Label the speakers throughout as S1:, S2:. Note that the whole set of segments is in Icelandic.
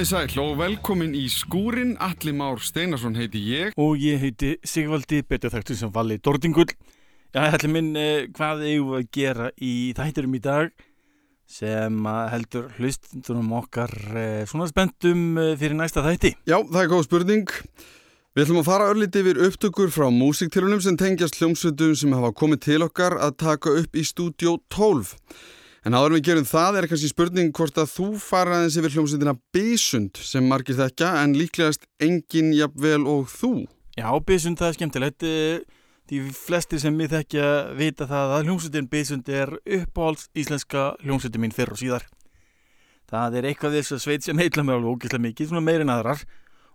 S1: Komið sæl og velkomin í skúrin, Alli Már Steinarsson heiti ég.
S2: Og ég heiti Sigvaldi, betur þakktur sem valli Dordingull. Já, allir minn, eh, hvað eigum við að gera í þætturum í dag sem heldur hlustunum okkar eh, svona spenntum eh, fyrir næsta þætti?
S1: Já, það er góð spurning. Við ætlum að fara örlítið yfir upptökur frá músiktilunum sem tengjast hljómsveitum sem hafa komið til okkar að taka upp í stúdjó 12. En áður við gerum það er kannski spurning hvort að þú faraðins yfir hljómsveitina Bísund sem margir þekka en líklegast engin jafnvel og þú.
S2: Já, Bísund það er skemmtilegt. Því flestir sem við þekkja vita það að hljómsveitin Bísund er uppáhalds íslenska hljómsveitin mín fyrr og síðar. Það er eitthvað þess að sveit sem heitla mér alveg ógeðslega mikið, svona meirinn aðrar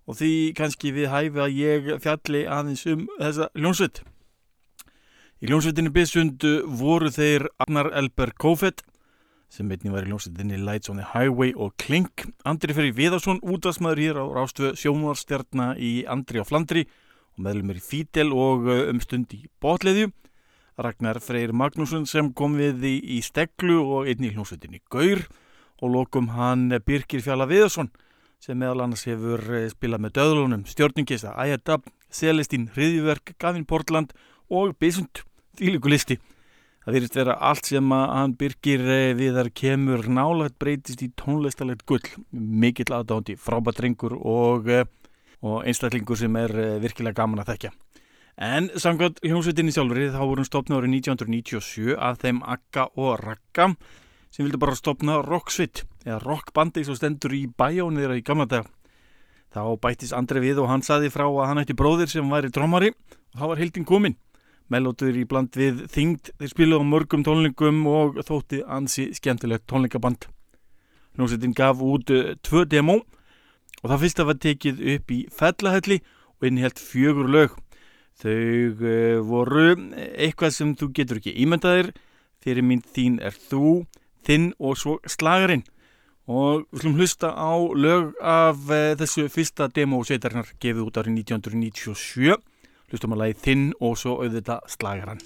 S2: og því kannski við hæfi að ég fjalli aðeins um þessa hljómsveit. Í hljómsveitinni Bísund voru þeir Arnar Elber Kófett sem einnig var í hljómsveitinni Lights on the Highway og Klink. Andri Ferri Viðarsson, útastmaður hér á Rástvö sjónvarstjarnar í Andri á Flandri og meðlumir í Fítel og uh, um stund í Botleðju. Ragnar Freyr Magnússon sem kom við í, Steglu og einnig í hljómsveitinni Gaur og lokum hann Birkir Fjalla Viðarsson sem meðal annars hefur uh, spilað með döðlunum Stjórningista, Æjadab, Celestín, Hriðiverk, Gavin Portland og Bísund, þýlíkulisti. Það virðist vera allt sem að hann Birkir uh, viðar kemur nálægt breytist í tónlistalegt gull, mikill aðdándi, frábært rengur og og einstaklingur sem er eh, virkilega gaman að þekkja. En samkvæmt hljómsveitinni sjálfur þá voru hún stopnað árið 1997 að þeim Akka og Rakka sem vildi bara stopna rocksvitt eða rockbandi svo stendur í bæjónu þeirra í gamla dag. Þá bættis Andri við og hann saði frá að hann ætti bróðir sem væri drómari og þá var heldinn komin. Melótur í bland við þingd, þeir spiluði á mörgum tónlingum og þótti ansi skemmtilegt tónlingaband. Hljómsveitin gaf út uh, tvö demo og það fyrsta var tekið upp í fellahelli og innhelt fjögur lög. Þau uh, voru eitthvað sem þú getur ekki ímyndaðir, fyrir mín þín er þú, þinn og svo slagarinn. Og við slum hlusta á lög af þessu fyrsta demo sveitarnar gefið út árið 1997. Hlustum að lagi þinn og svo auðvitað slagarann.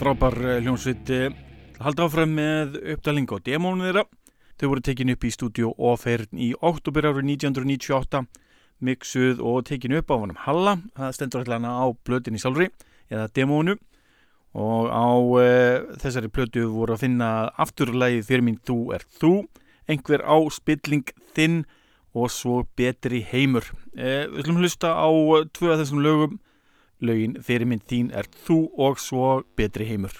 S2: Frábær eh, hljónsveit halda áfram með uppdaling á demónu þeirra. Þau voru tekin upp í stúdíu Ofern í oktober árið 1998 mixuð og tekin upp á honum Halla, það stendur alltaf á blötinni sjálfri eða demónu og á e, þessari blötu voru að finna afturlægið fyrir mín Þú er þú, einhver á spilling þinn og svo betri heimur. E, við slumum hlusta á tvö af þessum lögum Laugin fyrir minn þín er þú og svo betri heimur.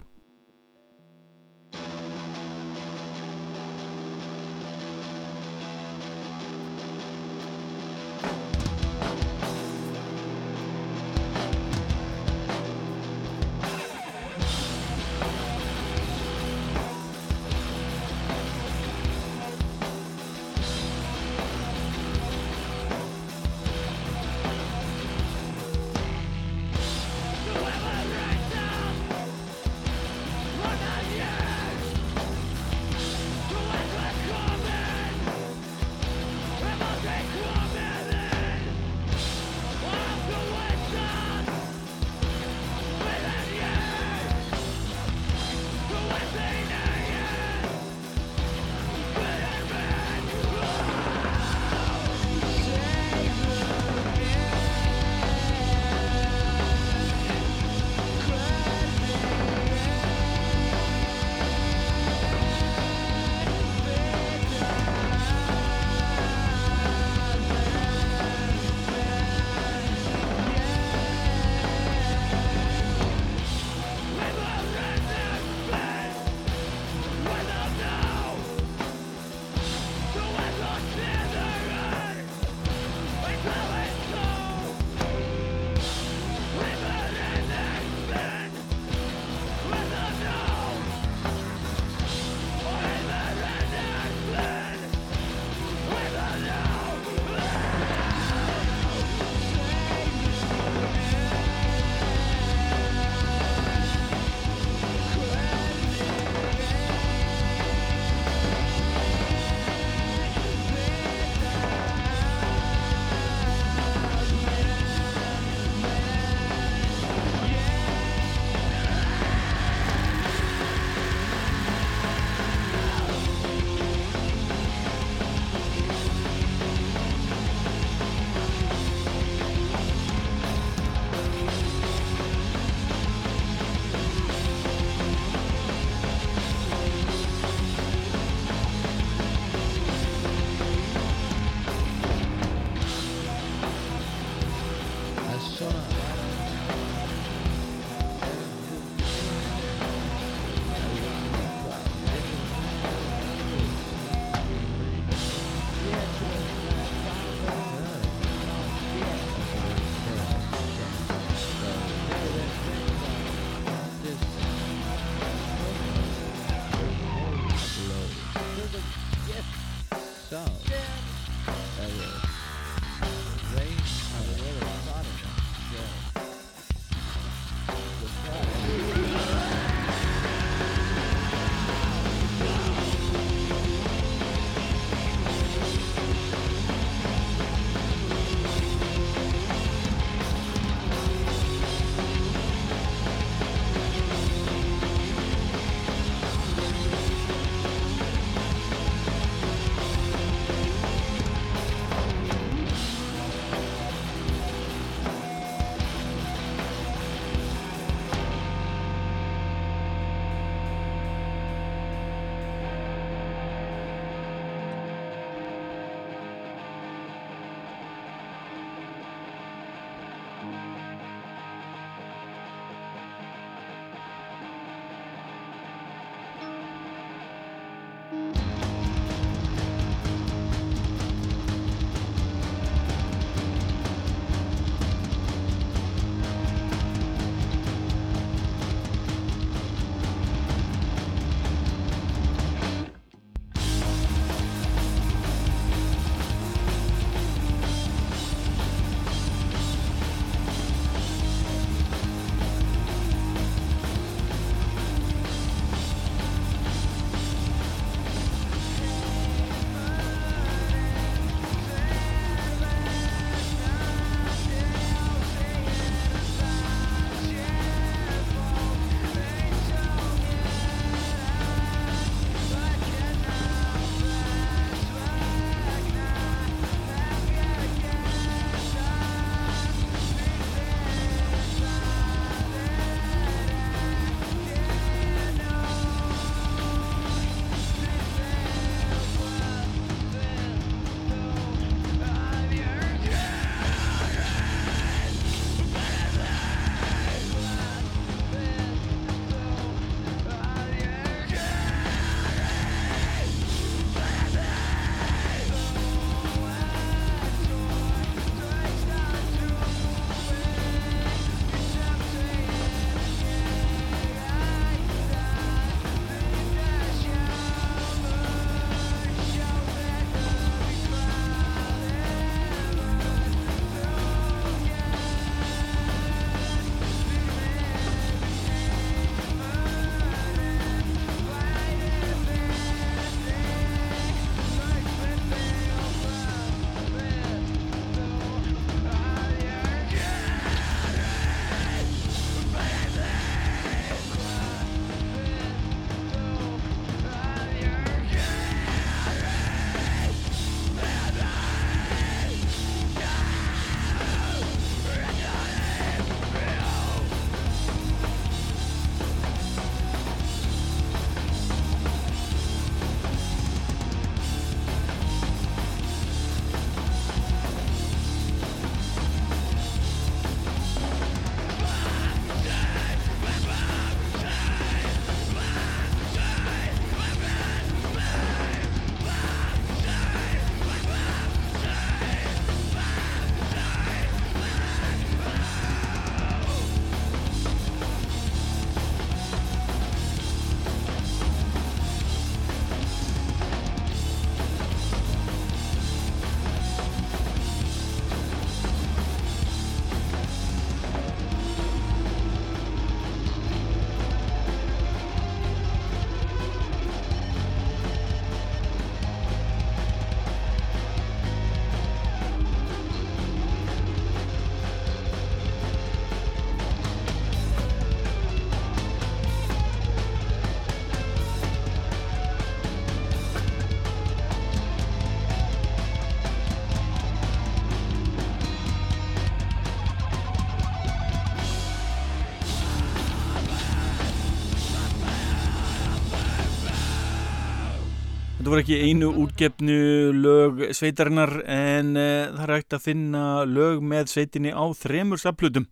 S2: Þetta voru ekki einu útgefnu lög sveitarinnar en uh, það er hægt að finna lög með sveitinni á þremur saflutum.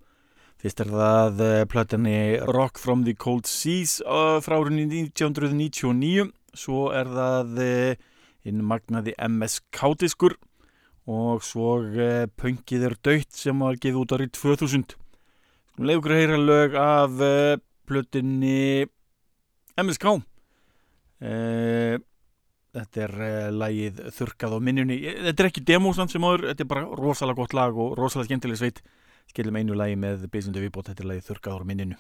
S2: Fyrst er það uh, platinni Rock from the Cold Seas uh, frá árunni 1999, svo er það inn magnaði MSK-diskur og svo Pöngið er döytt sem var gefið út árið 2000. Leifur að heyra lög af platinni MSK. Uh, Þetta er uh, lagið Þurkað á minnunni. Ég- Þetta er ekki demósand sem áður, þetta er bara rosalega gott lag og rosalega skemmtileg sveit. Skilum einu lagi með Bísundu Viðbót, þetta er lagið Þurkað á minninu.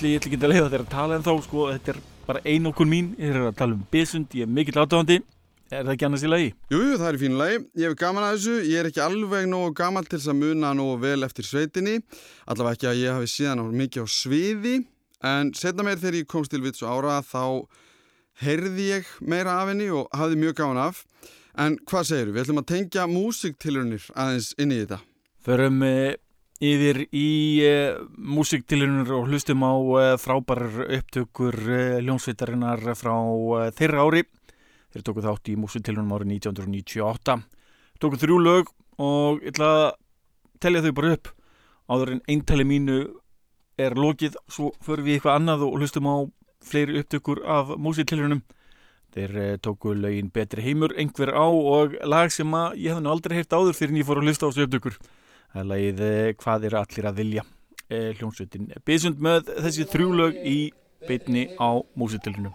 S2: Ætli, ég ætla ekki að leiða þér að tala en þá, sko, þetta er bara ein okkur mín, ég er að tala um Bisund, ég er mikill átöfandi, er það ekki annars í lagi?
S1: Jú, jú, það er í fínu lagi. Ég hef gaman að þessu. Ég er ekki alveg nógu gamal til þess að muna nógu vel eftir sveitinni. Allavega ekki að ég hafi síðan á mikið á sviði. En setna meir þegar ég komst til vits og ára þá heyrði ég meira af henni og hafði mjög gaman af. En hvað segir við? ætlum að tengja músiktilunir aðeins inn í þetta.
S2: Förum uh, yfir í uh, músiktilunir og hlustum á uh, frábærar upptökur uh, ljónsveitarinnar frá þeirra ári. Þeir tóku þátt í músiktilunum árið 1998. Tóku þrjú lög og ég ætla að telja þau bara upp áður en eintali mínu er lokið, svo förum við eitthvað annað og hlustum á fleiri upptökur af músiktilunum. Þeir tóku lögin Betri heimur einhver á og lag sem að ég hef nú aldrei heyrt áður fyrir en ég fór að hlusta á þessu upptökur. Það er lagið eh, Hvað er allir að vilja eh, hljómsveitin Bísund með þessi þrjú lög í beitni á músitilunum.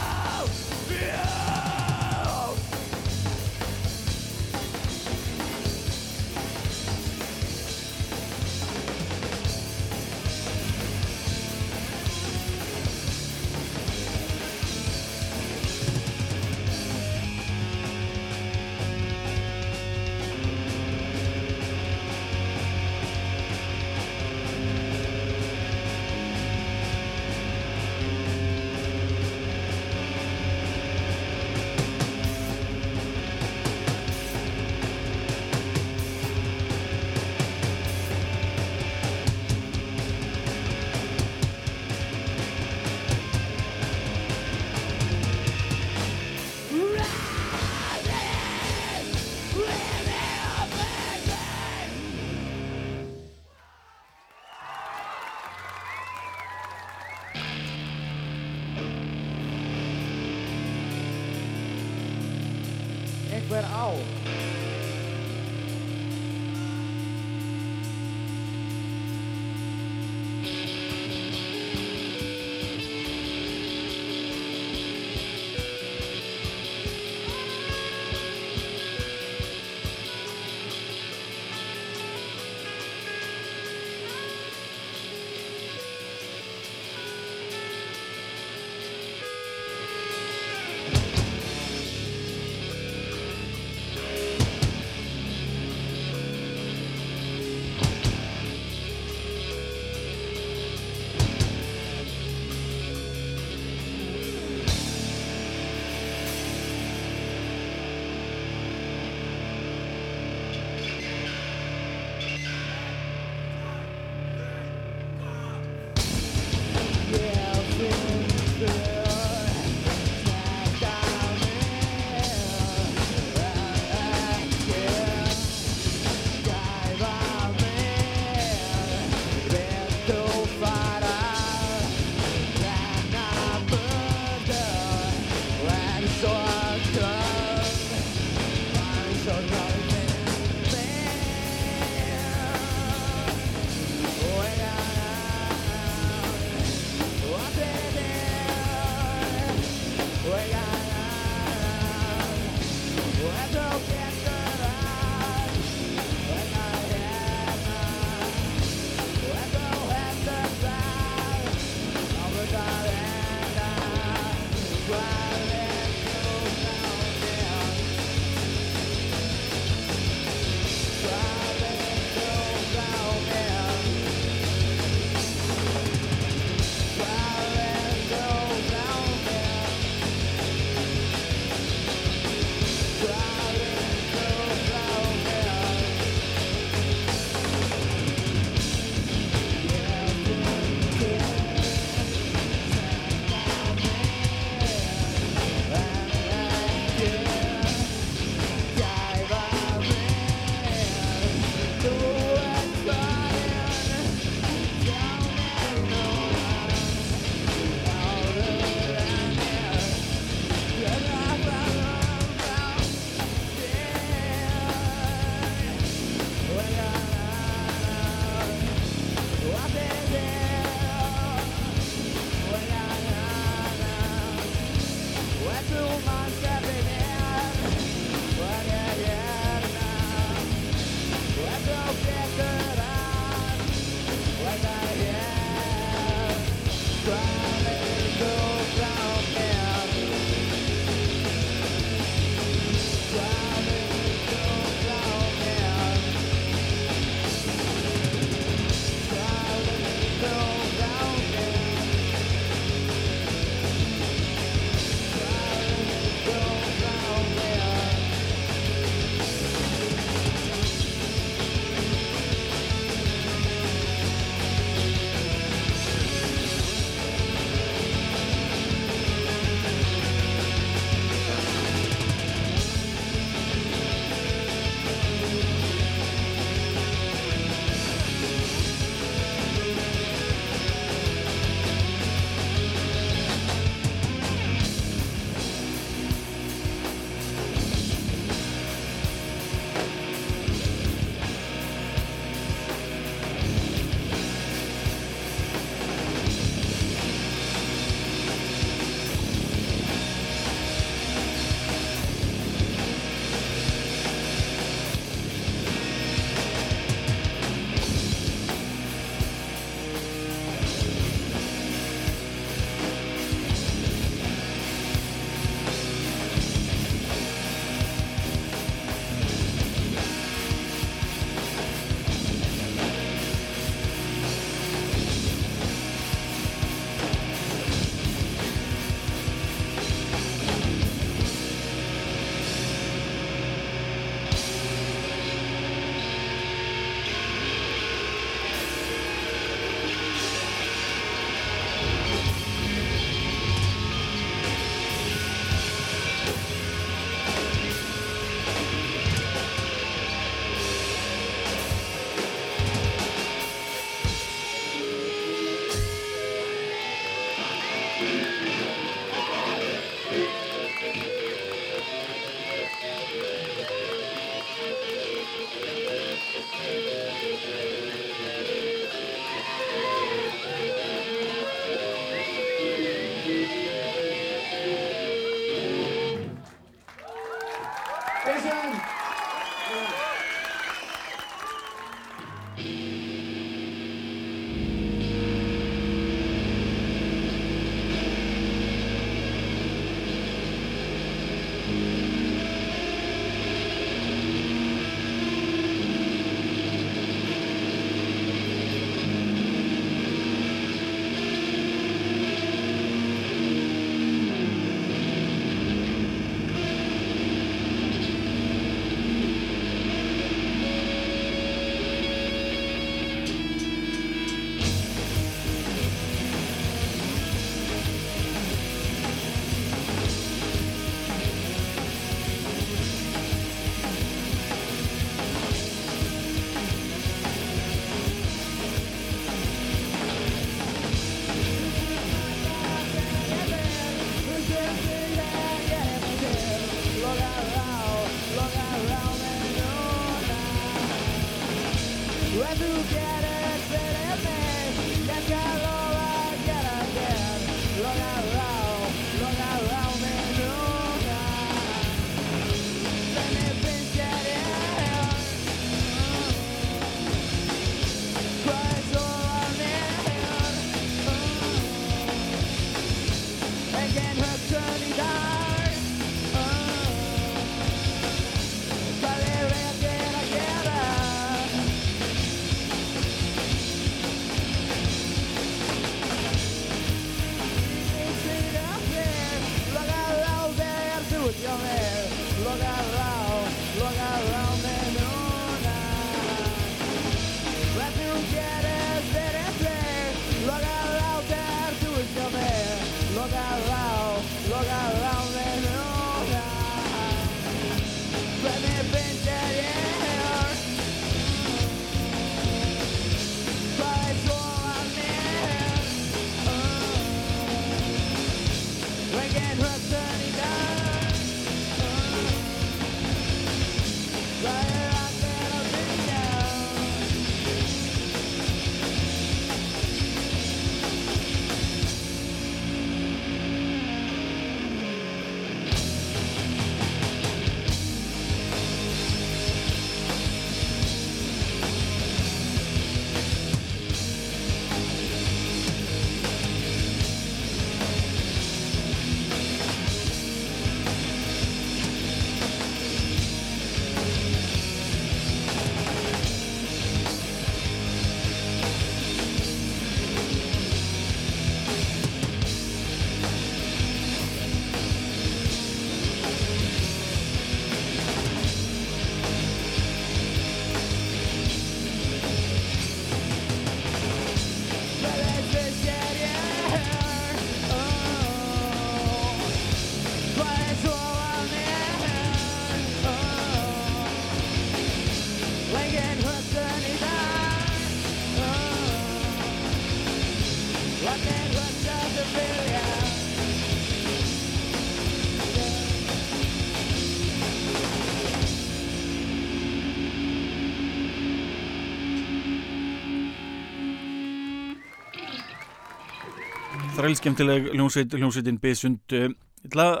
S2: Þrælskemtileg hljómsveit, hljómsveitin Bysund uh, ég ætla að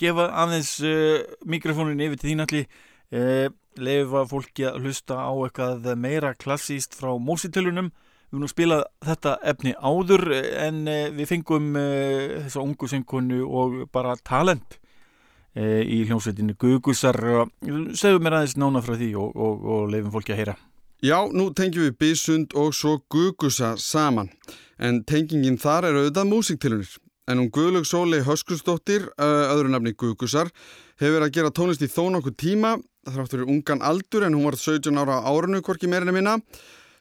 S2: gefa aðeins uh, mikrofónin yfir til þín allir uh, leifa fólki að hlusta á eitthvað meira klassíst frá mósitölunum við erum nú spilað þetta efni áður uh, en uh, við fengum uh, þessa ungu söngkonu og bara talent í hljómsveitinu Gugusar segðu mér aðeins nána frá því og, og, og leifum fólki að heyra
S1: Já, nú tengjum við Bysund og svo Gugusa saman, en tengingin þar er auðvitað músiktilunir. En hún Guðlög Sóli Höskustóttir, öðru nafni Gugusar, hefur að gera tónlist í þó nokkuð tíma, þrátt fyrir ungan aldur en hún var 17 ára á árinu, hvorki meirinu minna.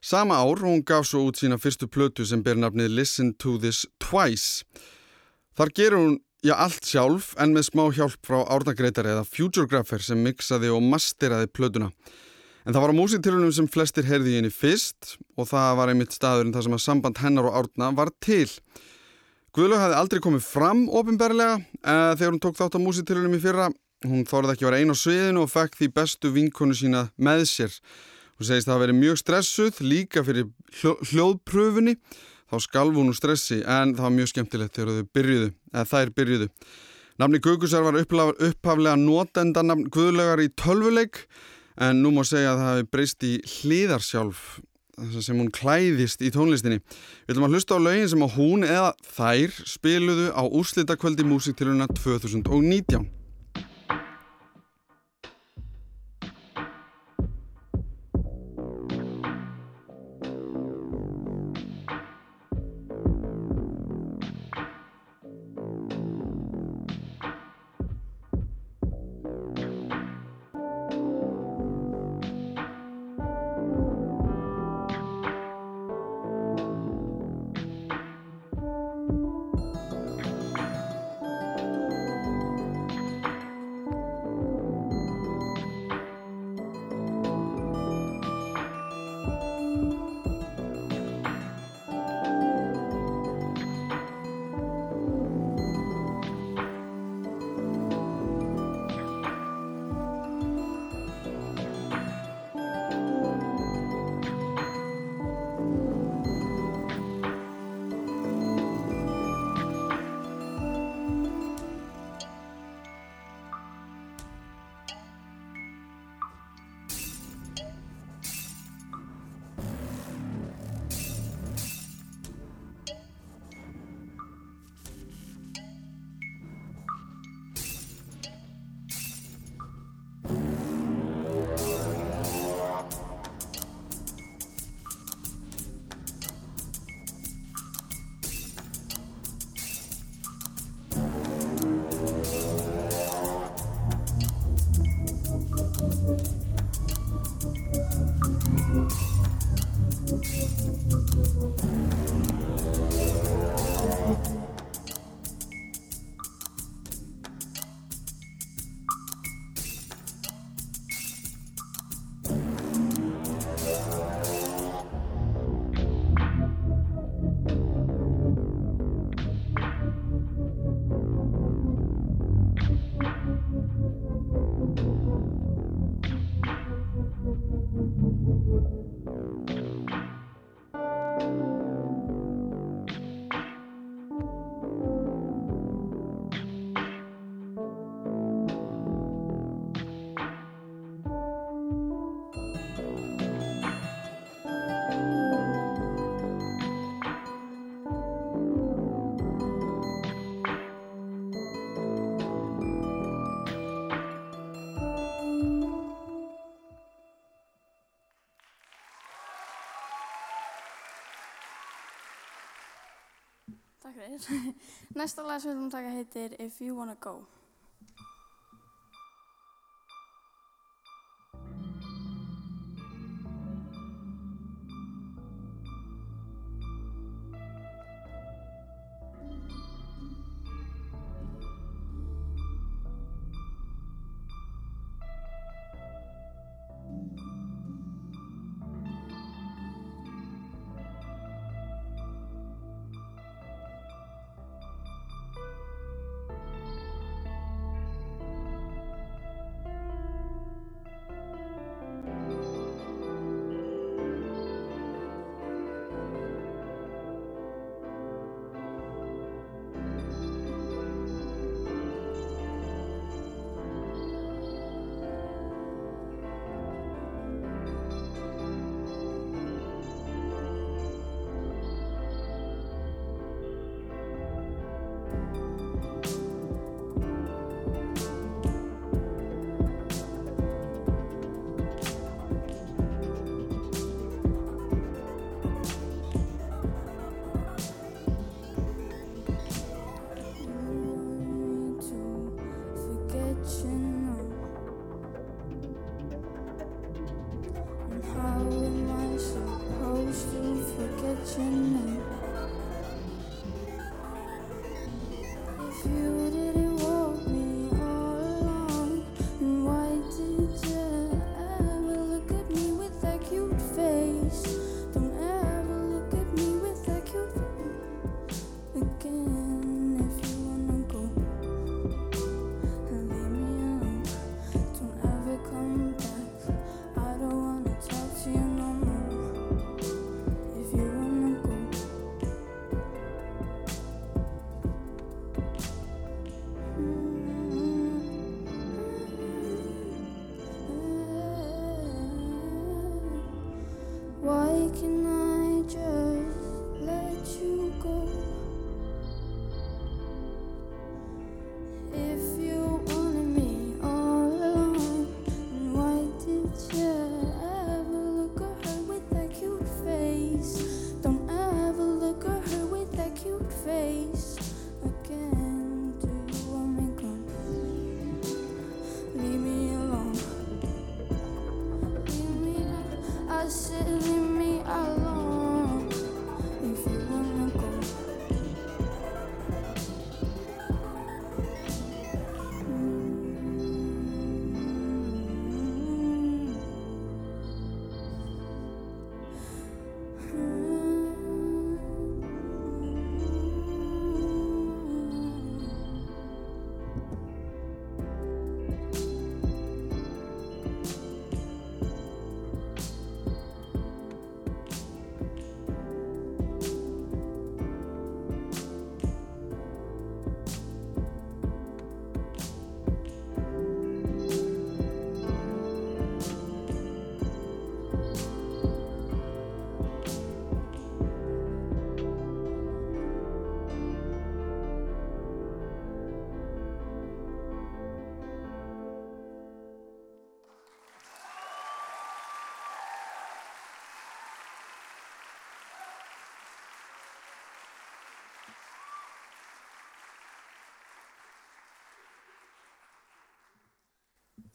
S1: Sama ár hún gaf svo út sína fyrstu plötu sem ber nafnið Listen to this Twice. Þar gerur hún Já, allt sjálf en með smá hjálp frá Árna Greitari eða Futuregrapher sem mixaði og masteraði plötuna. En það var á músiktilunum sem flestir heyrði í henni fyrst og það var einmitt staðurinn þar sem að samband hennar og Árna var til. Guðlaug hafði aldrei komið fram ofinberlega eða þegar hún tók þátt á músiktilunum í fyrra. Hún þórði ekki að vera einn á sviðinu og fekk því bestu vinkonu sína með sér. Hún segist að það veri mjög stressuð líka fyrir hljó hljóðpröfunni. Þá skalf hún úr stressi en það var mjög skemmtilegt þegar þau byrjuðu, eða þær byrjuðu. Namni Gugusar var upphaflega notendanamn Guðlaugar í tölvuleik en nú má segja að það hefði breyst í hliðarsjálf sem hún klæðist í tónlistinni. Við ætlum að hlusta á lögin sem að hún eða þær spiluðu á úrslitakvöldi músiktiluna 2019.
S3: Næsta lag sem við að taka heitir If You Wanna Go.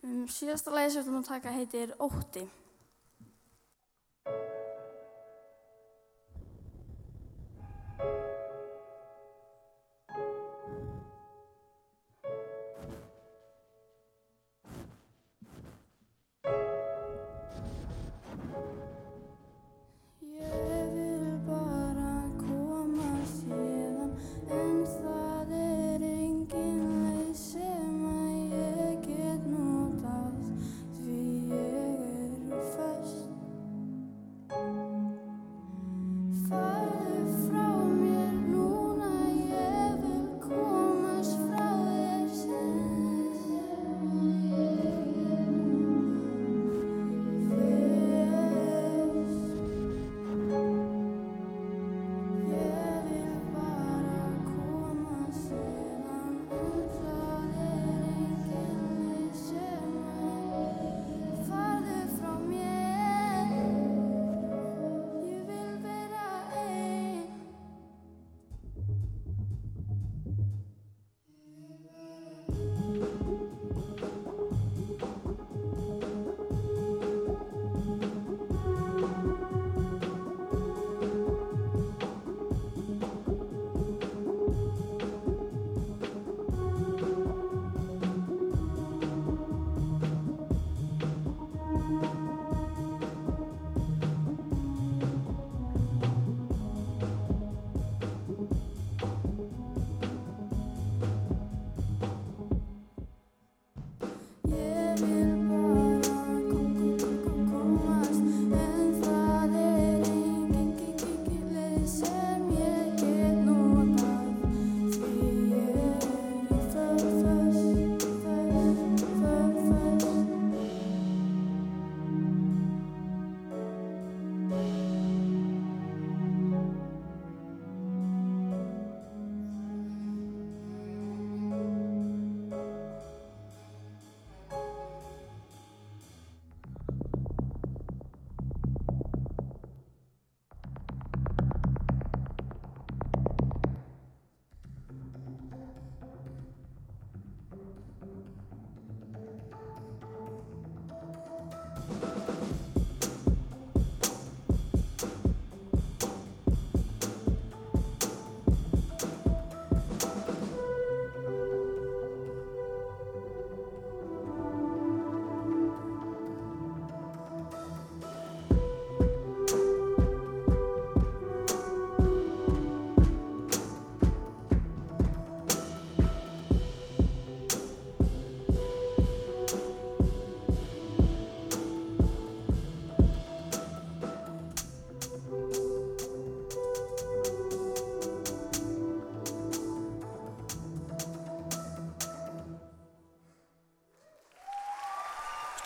S3: Um, síðasta lagi sem við ætlum að taka heitir Ótti.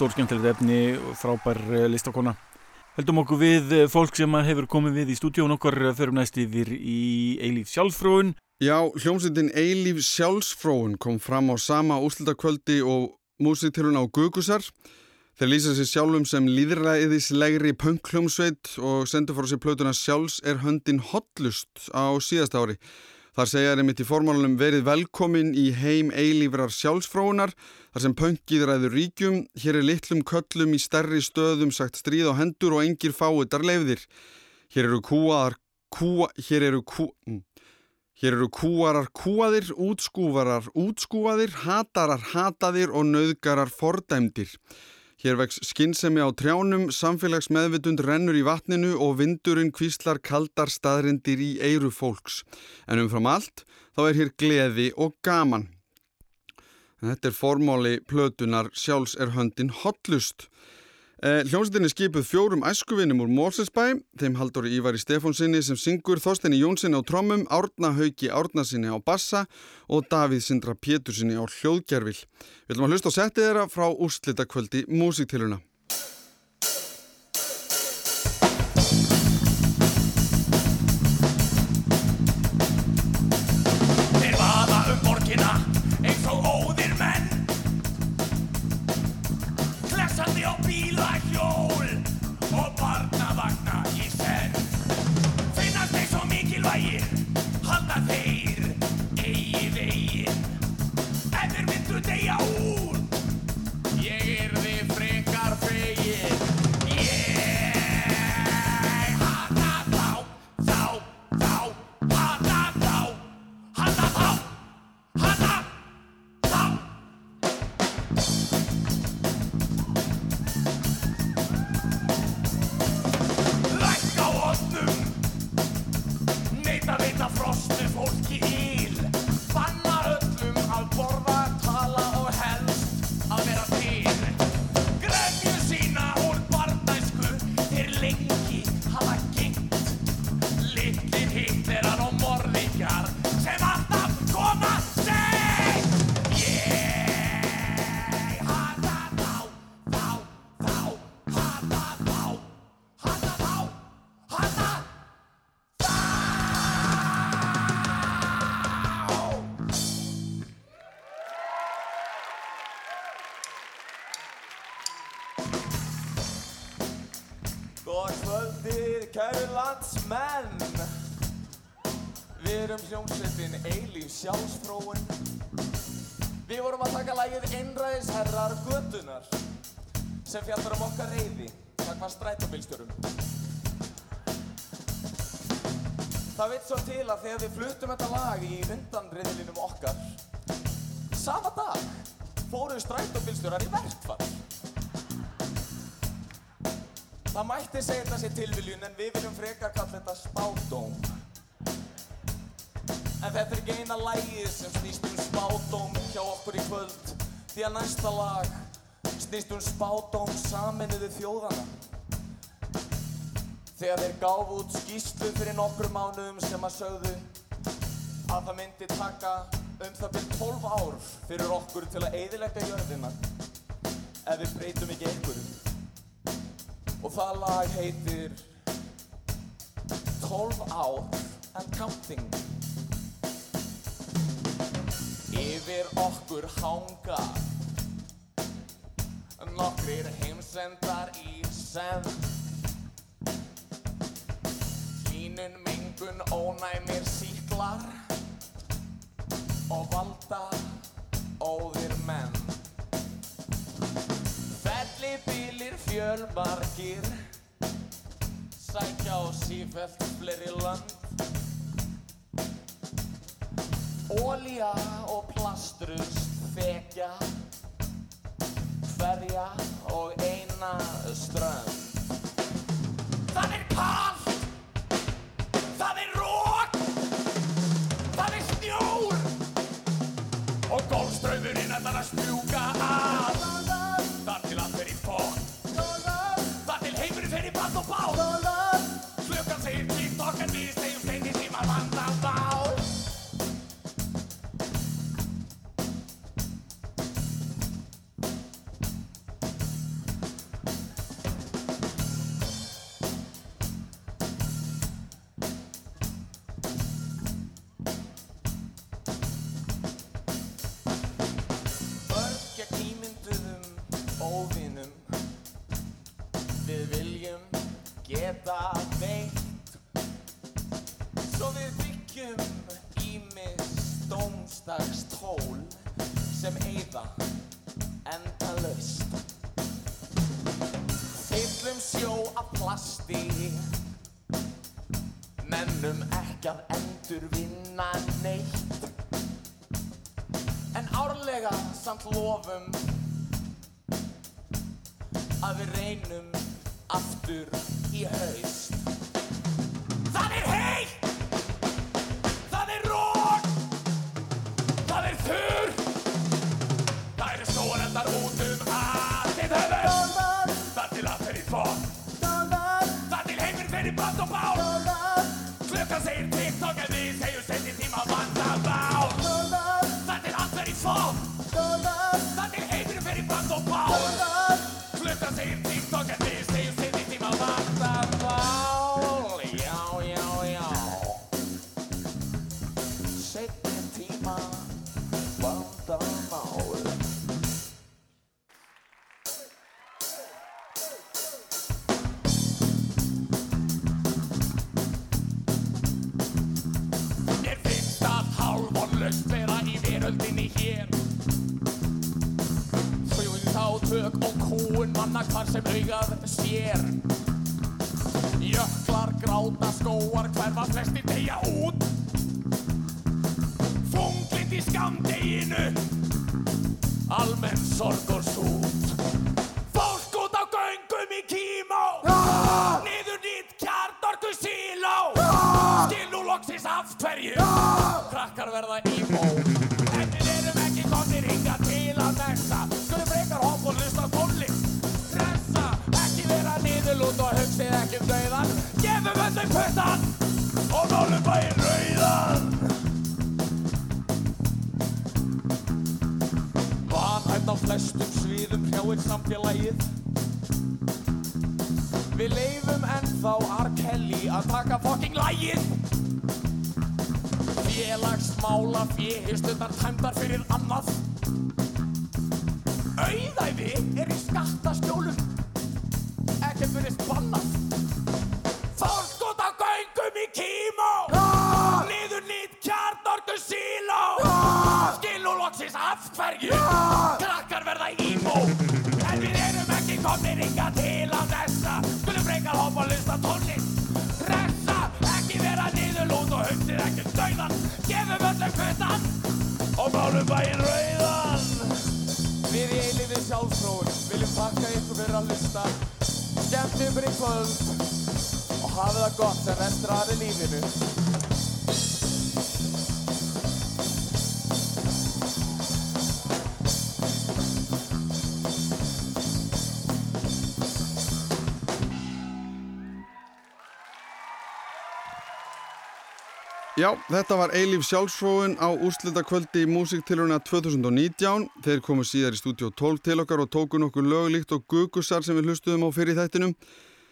S2: Stór skemmtilegt efni frábær eh, listakona. Heldum okkur við eh, fólk sem hefur komið við í stúdíun okkar eh, förum næst yfir í Eilíf sjálfsfróun.
S1: Já, hljómsveitin Eilíf sjálfsfróun kom fram á sama úslutakvöldi og músiktilun á Gugusar. Þeir lýsa sér sjálfum sem líðræðislegri punk-hljómsveit og sendur fór sér plötuna sjálfs er höndin hotlust á síðast ári. Þar segja þeir mitt í formálunum verið velkomin í heim eilífrar sjálfsfróunar þar sem pöngið ræður ríkjum, hér er litlum köllum í stærri stöðum sagt stríð á hendur og engir fáiðar leifðir. Hér eru kúaðar, kúa, hér eru kú... mm. Hér eru kúarar kúaðir, útskúvarar útskúaðir, hatarar hataðir og nauðgarar fordæmdir. Hér vex skinnsemi á trjánum, samfélagsmeðvitund rennur í vatninu og vindurinn kvíslar kaldar staðrindir í eiru fólks. En umfram allt þá er hér gleði og gaman. En þetta er formáli plötunar sjálfs er höndin hotlust. Eh, Hljómsveitin er skipuð fjórum æskuvinum úr Mórsesbæ, þeim Halldóri Ívari Stefónsinni sem syngur, Þorsteini Jónsinni á trommum, Árna Hauki Árnasinni á bassa og Davíð Sindra Pétursinni á hljóðgerfil. Við ætlum að hlusta á settið þeirra frá úrslitakvöldi músiktiluna.
S4: Eilíf sjálfsfróun. Við vorum að taka lagið Einræðisherrar götunar sem fjallar um okkar reyði takk var strætóbílstjórum. Það veit svo til að þegar við fluttum þetta lag í undanriðlinum okkar sama dag fóru strætóbílstjórar í verkfall. Það mætti segja þetta sé tilviljun en við viljum frekar kalla þetta spádóm. En þetta er ekki eina lægið sem snýst um spádóm hjá okkur í kvöld. Því að næsta lag snýst um spádóm saminuðu þjóðana. Þegar þeir gáfu út skýslu fyrir nokkur mánuðum sem að sögðu að það myndi taka um það byrjum 12 ár fyrir okkur til að eyðilegga jörðina ef við breytum ekki einhverjum. Og það lag heitir 12 ár and counting Yfir okkur hanga. Nokkrir heimsendar í senn. Hlínun, mengun, ónæmir síklar Og valda óðir menn. Fellibilir fjölmargir Sækja á sífellt fleiri lönd Ólía og plastrust fekja Hverja og eina strönd.
S5: Það er kallt Það er rók Það er snjór Og golfströymurinn ætlar að spjúka að
S4: af plasti, nennum ekki að endur vinna neitt. En árlega samt lofum að við reynum aftur í haust. Á flestum sviðum hrjáir samfélagið. Við leifum ennþá R. Kelly að taka fokking lægið Félagsmála fjehistunnar tæmdar fyrir annað. Auðæfi er í skattaskjólum. Ekkert verið bannað ekki komnir inga til að nessa Skulum frekar hoppa og lusta tónlist Ressa, ekki vera niðurlút og hugsið ekki dauðan. Gefum öllum puttan Og málum bæinn rauðan. Við í eilífi sjálfsfróun viljum þakka ykkur fyrir að hlusta. Skemmt ykkur í kvöld og hafið það gott sem restur aðri lífinu
S1: Já, þetta var Eilíf sjálfsfróun á úrslitakvöldi í Músiktilurina 2019. Þeir komu síðar í stúdíu 12 til okkar og tóku nokkur löglíkt og gugusar sem við hlustuðum á fyrir þættinum.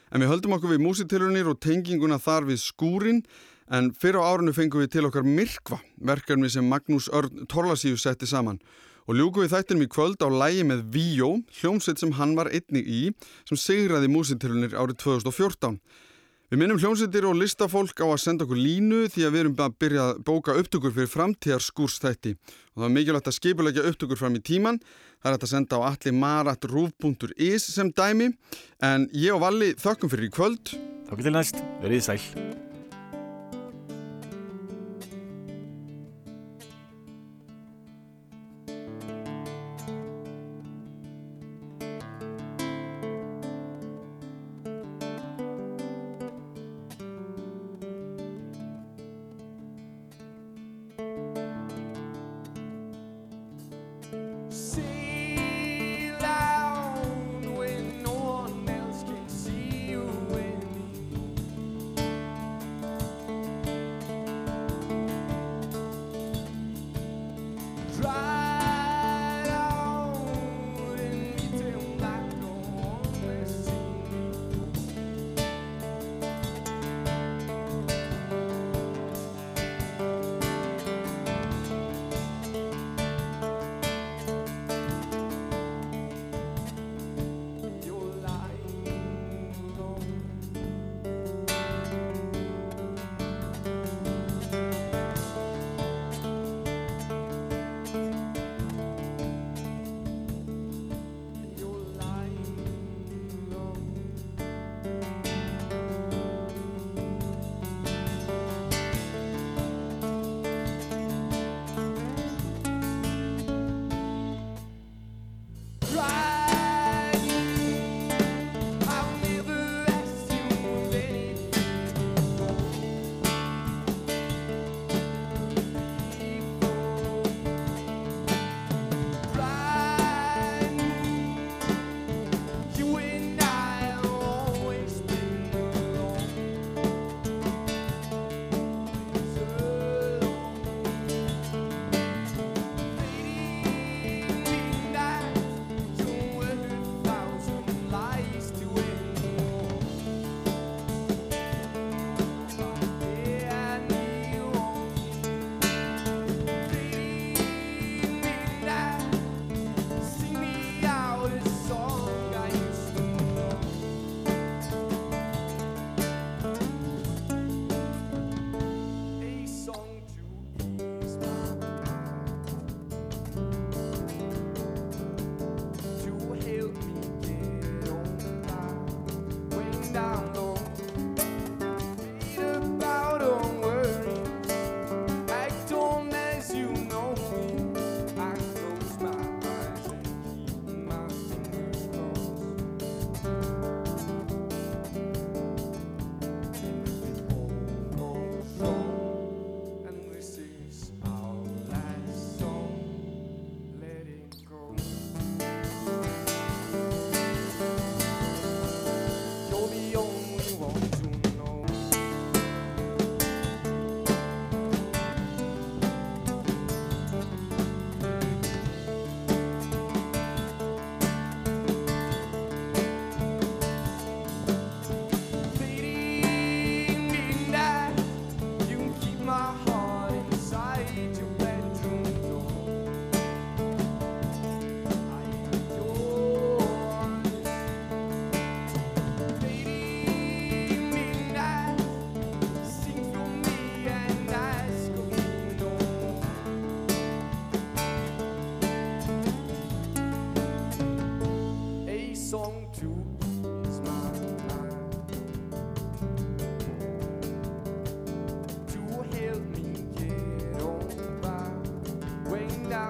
S1: En við höldum okkur við músiktilurinnir og tenginguna þar við skúrin. En fyrir á árinu fengum við til okkar Myrkva, verkefni sem Magnús Örn Torlasíu setti saman. Og ljúku við þættinum í kvöld á lægi með Víó, hljómsveit sem hann var einnig í, sem sigraði músiktilurinnir árið 2014. Við minnum hljómsveitir og listafólk á að senda okkur línu því að við erum að byrja að bóka upptökur fyrir framtíðar skúrstætti og það er mikilvægt að skipulegja upptökur fram í tíman. Það er að senda á allimarat.ruf.is sem dæmi en ég og Valli þökkum fyrir í kvöld.
S2: Þá getur næst, verið sæl.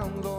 S6: cuando